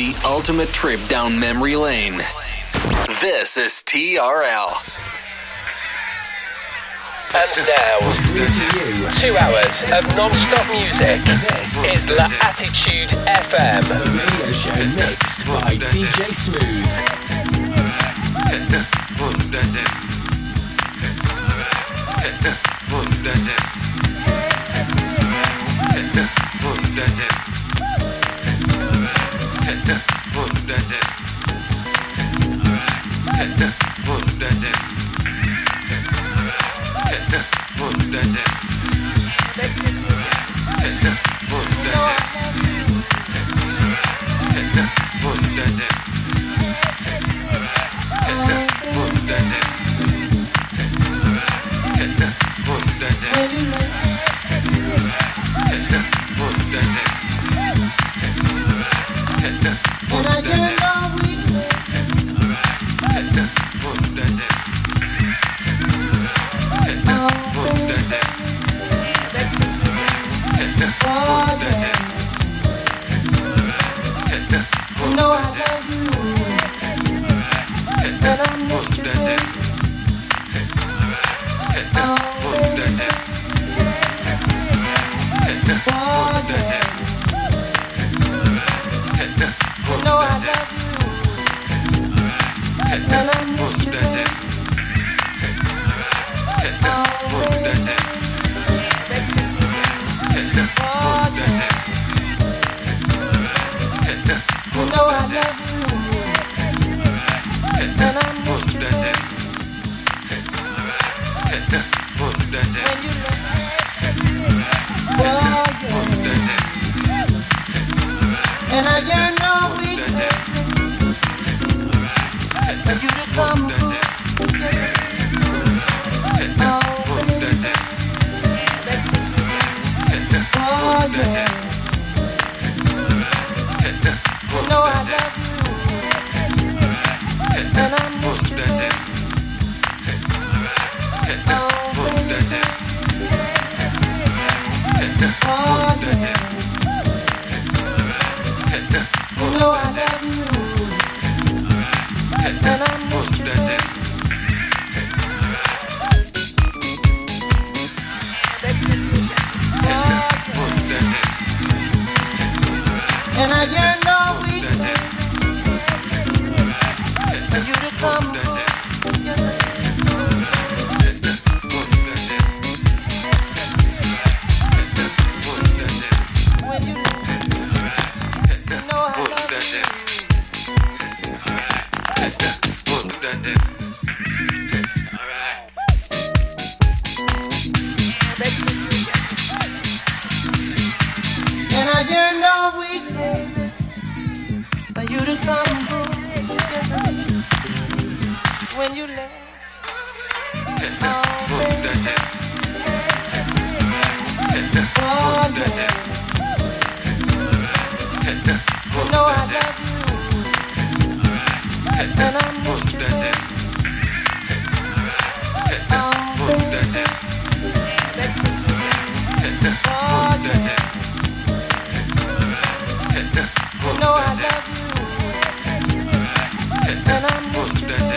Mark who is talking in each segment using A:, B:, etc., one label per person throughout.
A: the ultimate trip down memory lane. This is TRL.
B: And now, two hours of non stop music is La Attitude FM.
C: Mixed by DJ Smooth
D: that. fuck that.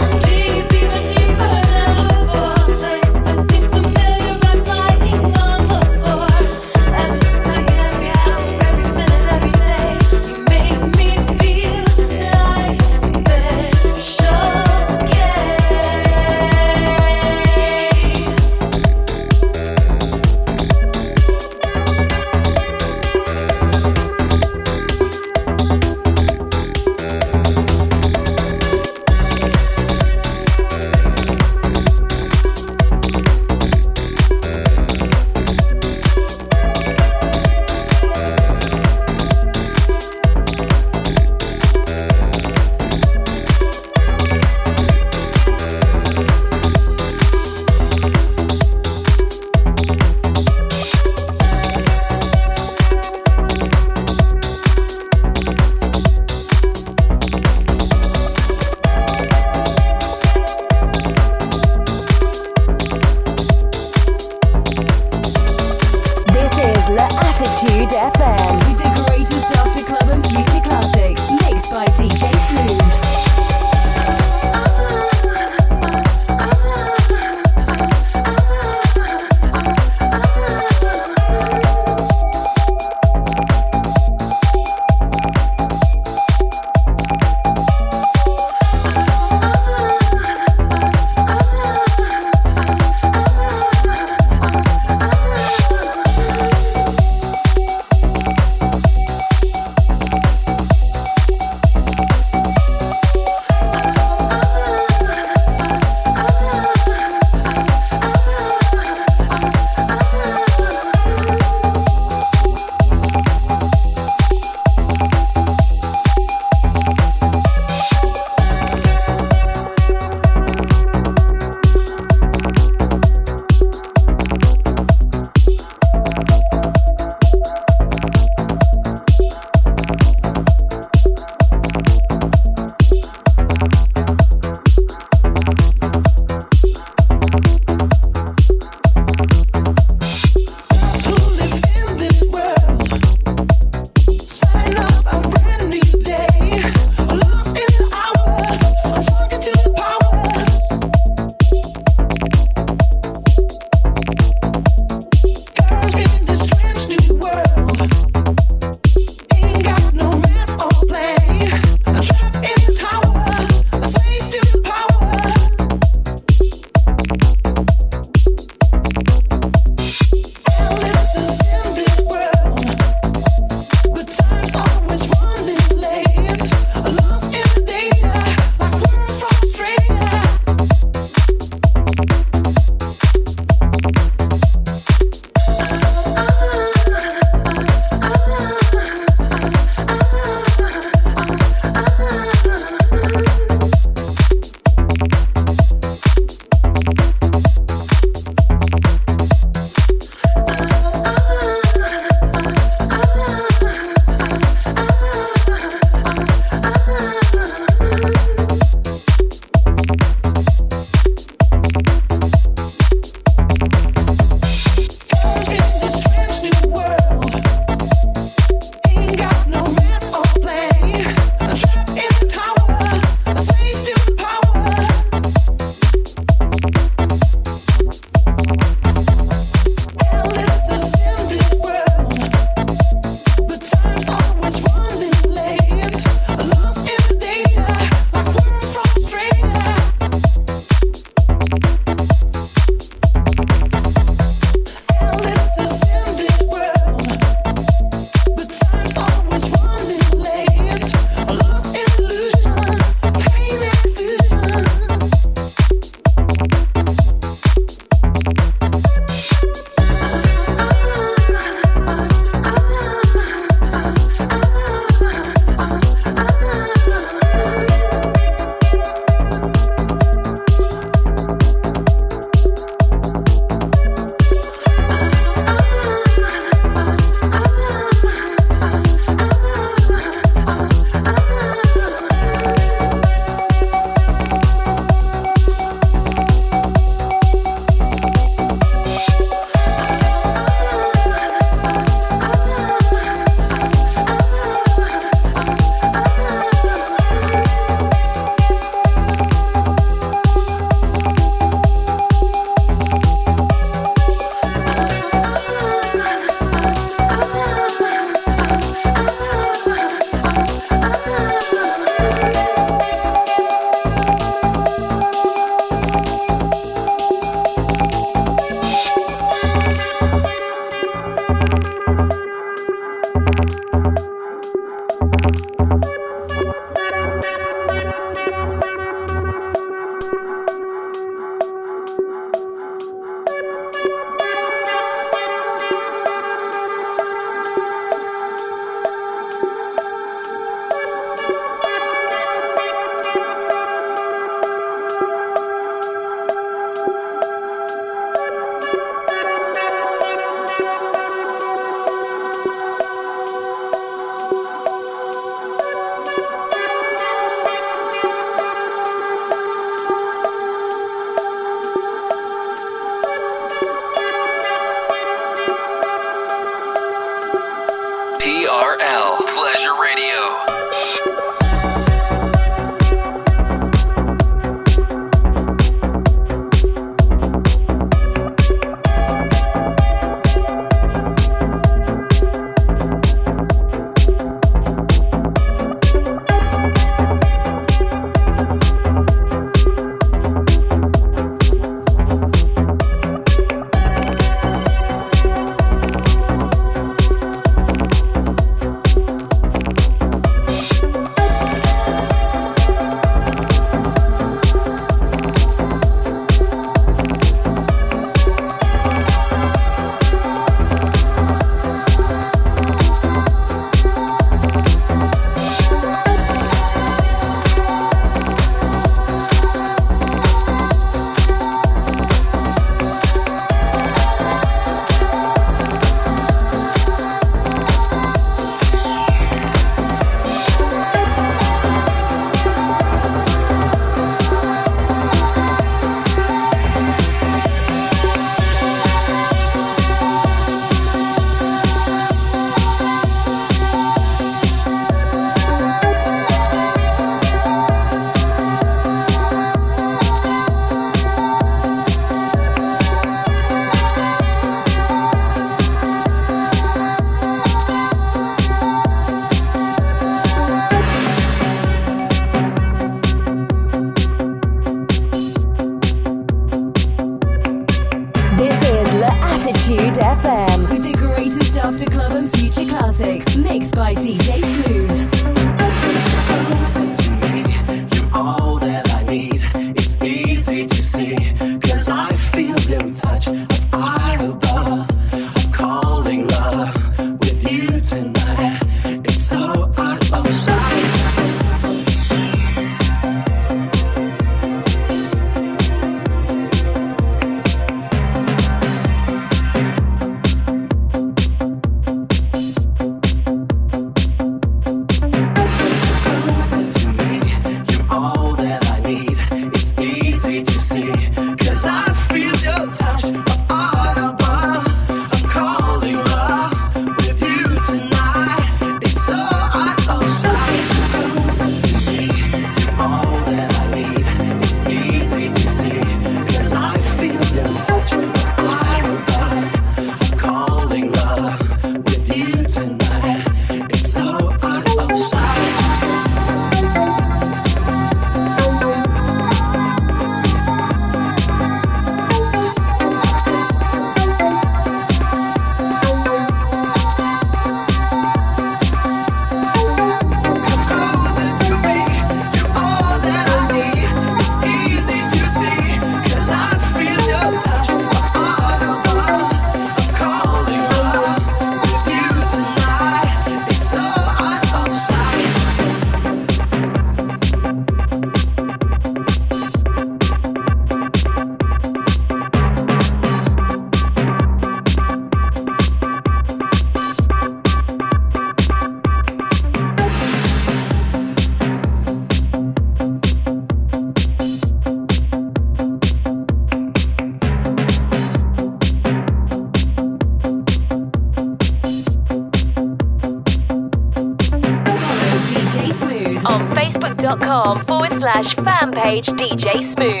D: DJ Smooth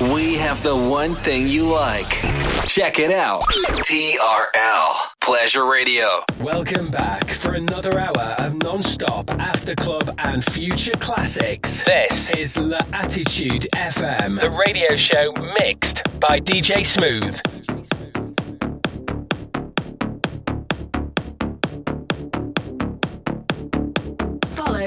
A: We have the one thing you like. Check it out. TRL Pleasure Radio.
B: Welcome back for another hour of non-stop after club and future classics. This is La Attitude FM, the radio show mixed by DJ Smooth.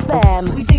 E: FM.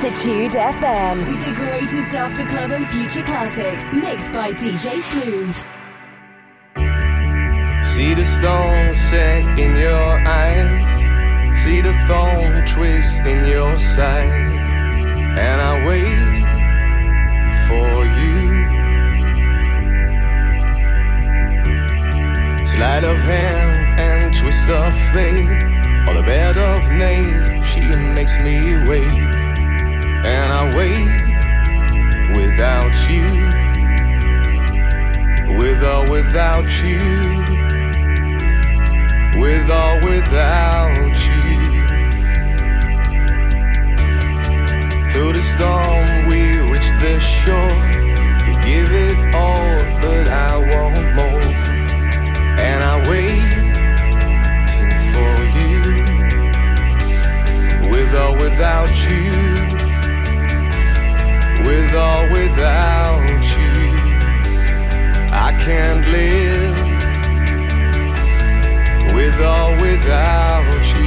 D: Attitude FM with the greatest after club and future classics mixed by DJ Smooth.
F: See the stone set in your eyes, see the thorn twist in your side, and I wait for you. Sleight of hand and twist of fate, on a bed of nails, she makes me wait, and I wait without you, with or without you with or without you. Through the storm, we reach the shore. You give it all, but I want more. And I waiting for you, with or without you, with or without you. I can't live with or without you.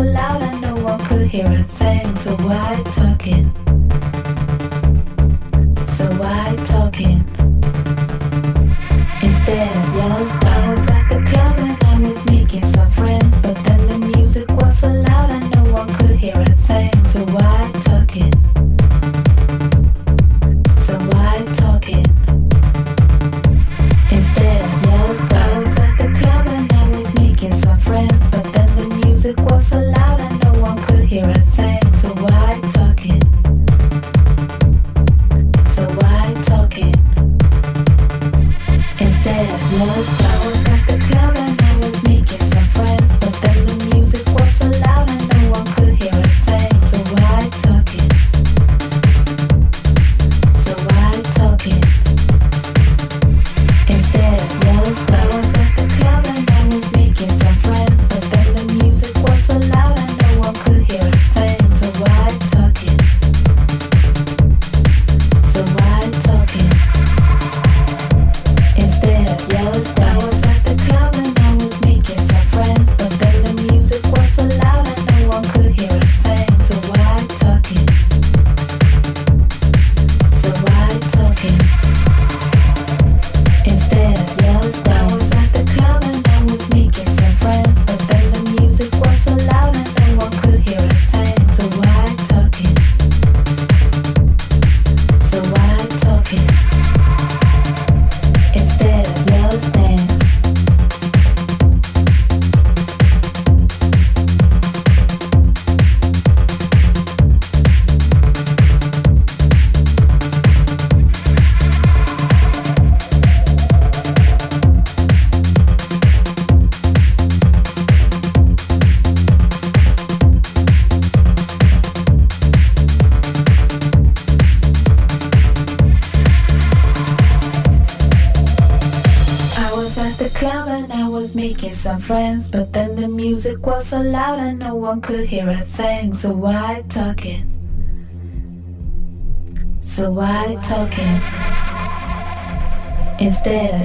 G: so loud and no one could hear a thing, so why talking? So why talking? one could hear a thing, so why talking? So why talking? Instead,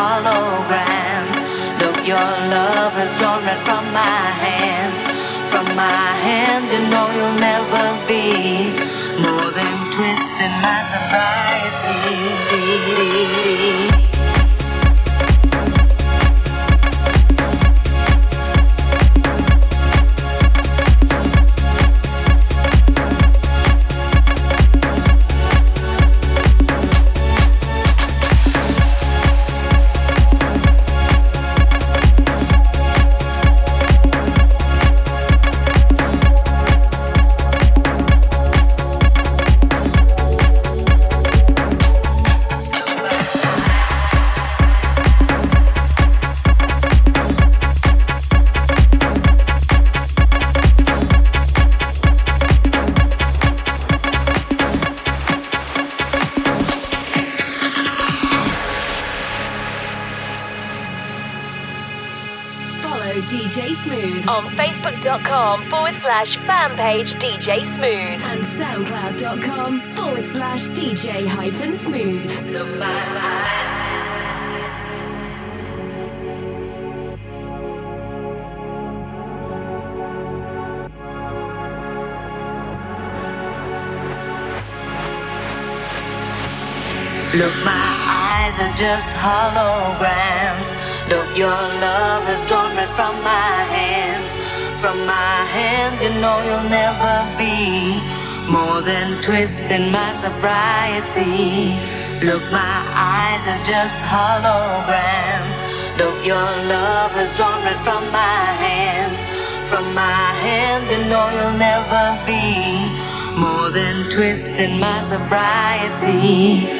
D: holograms. Look, your love has drawn red from my hands. From my hands,
A: you know you'll
D: never be more
E: than twisting my sobriety. Facebook.com forward slash fan page DJ Smooth and SoundCloud.com forward slash DJ hyphen smooth. Look my eyes.
H: Look, my eyes are just holograms. Look, your love has drawn right from my hands. From my hands, you know you'll never be more than twisting my sobriety. Look, my eyes are just holograms. Look, your love has drawn right from my hands. From my hands, you know you'll never be more than twisting my sobriety.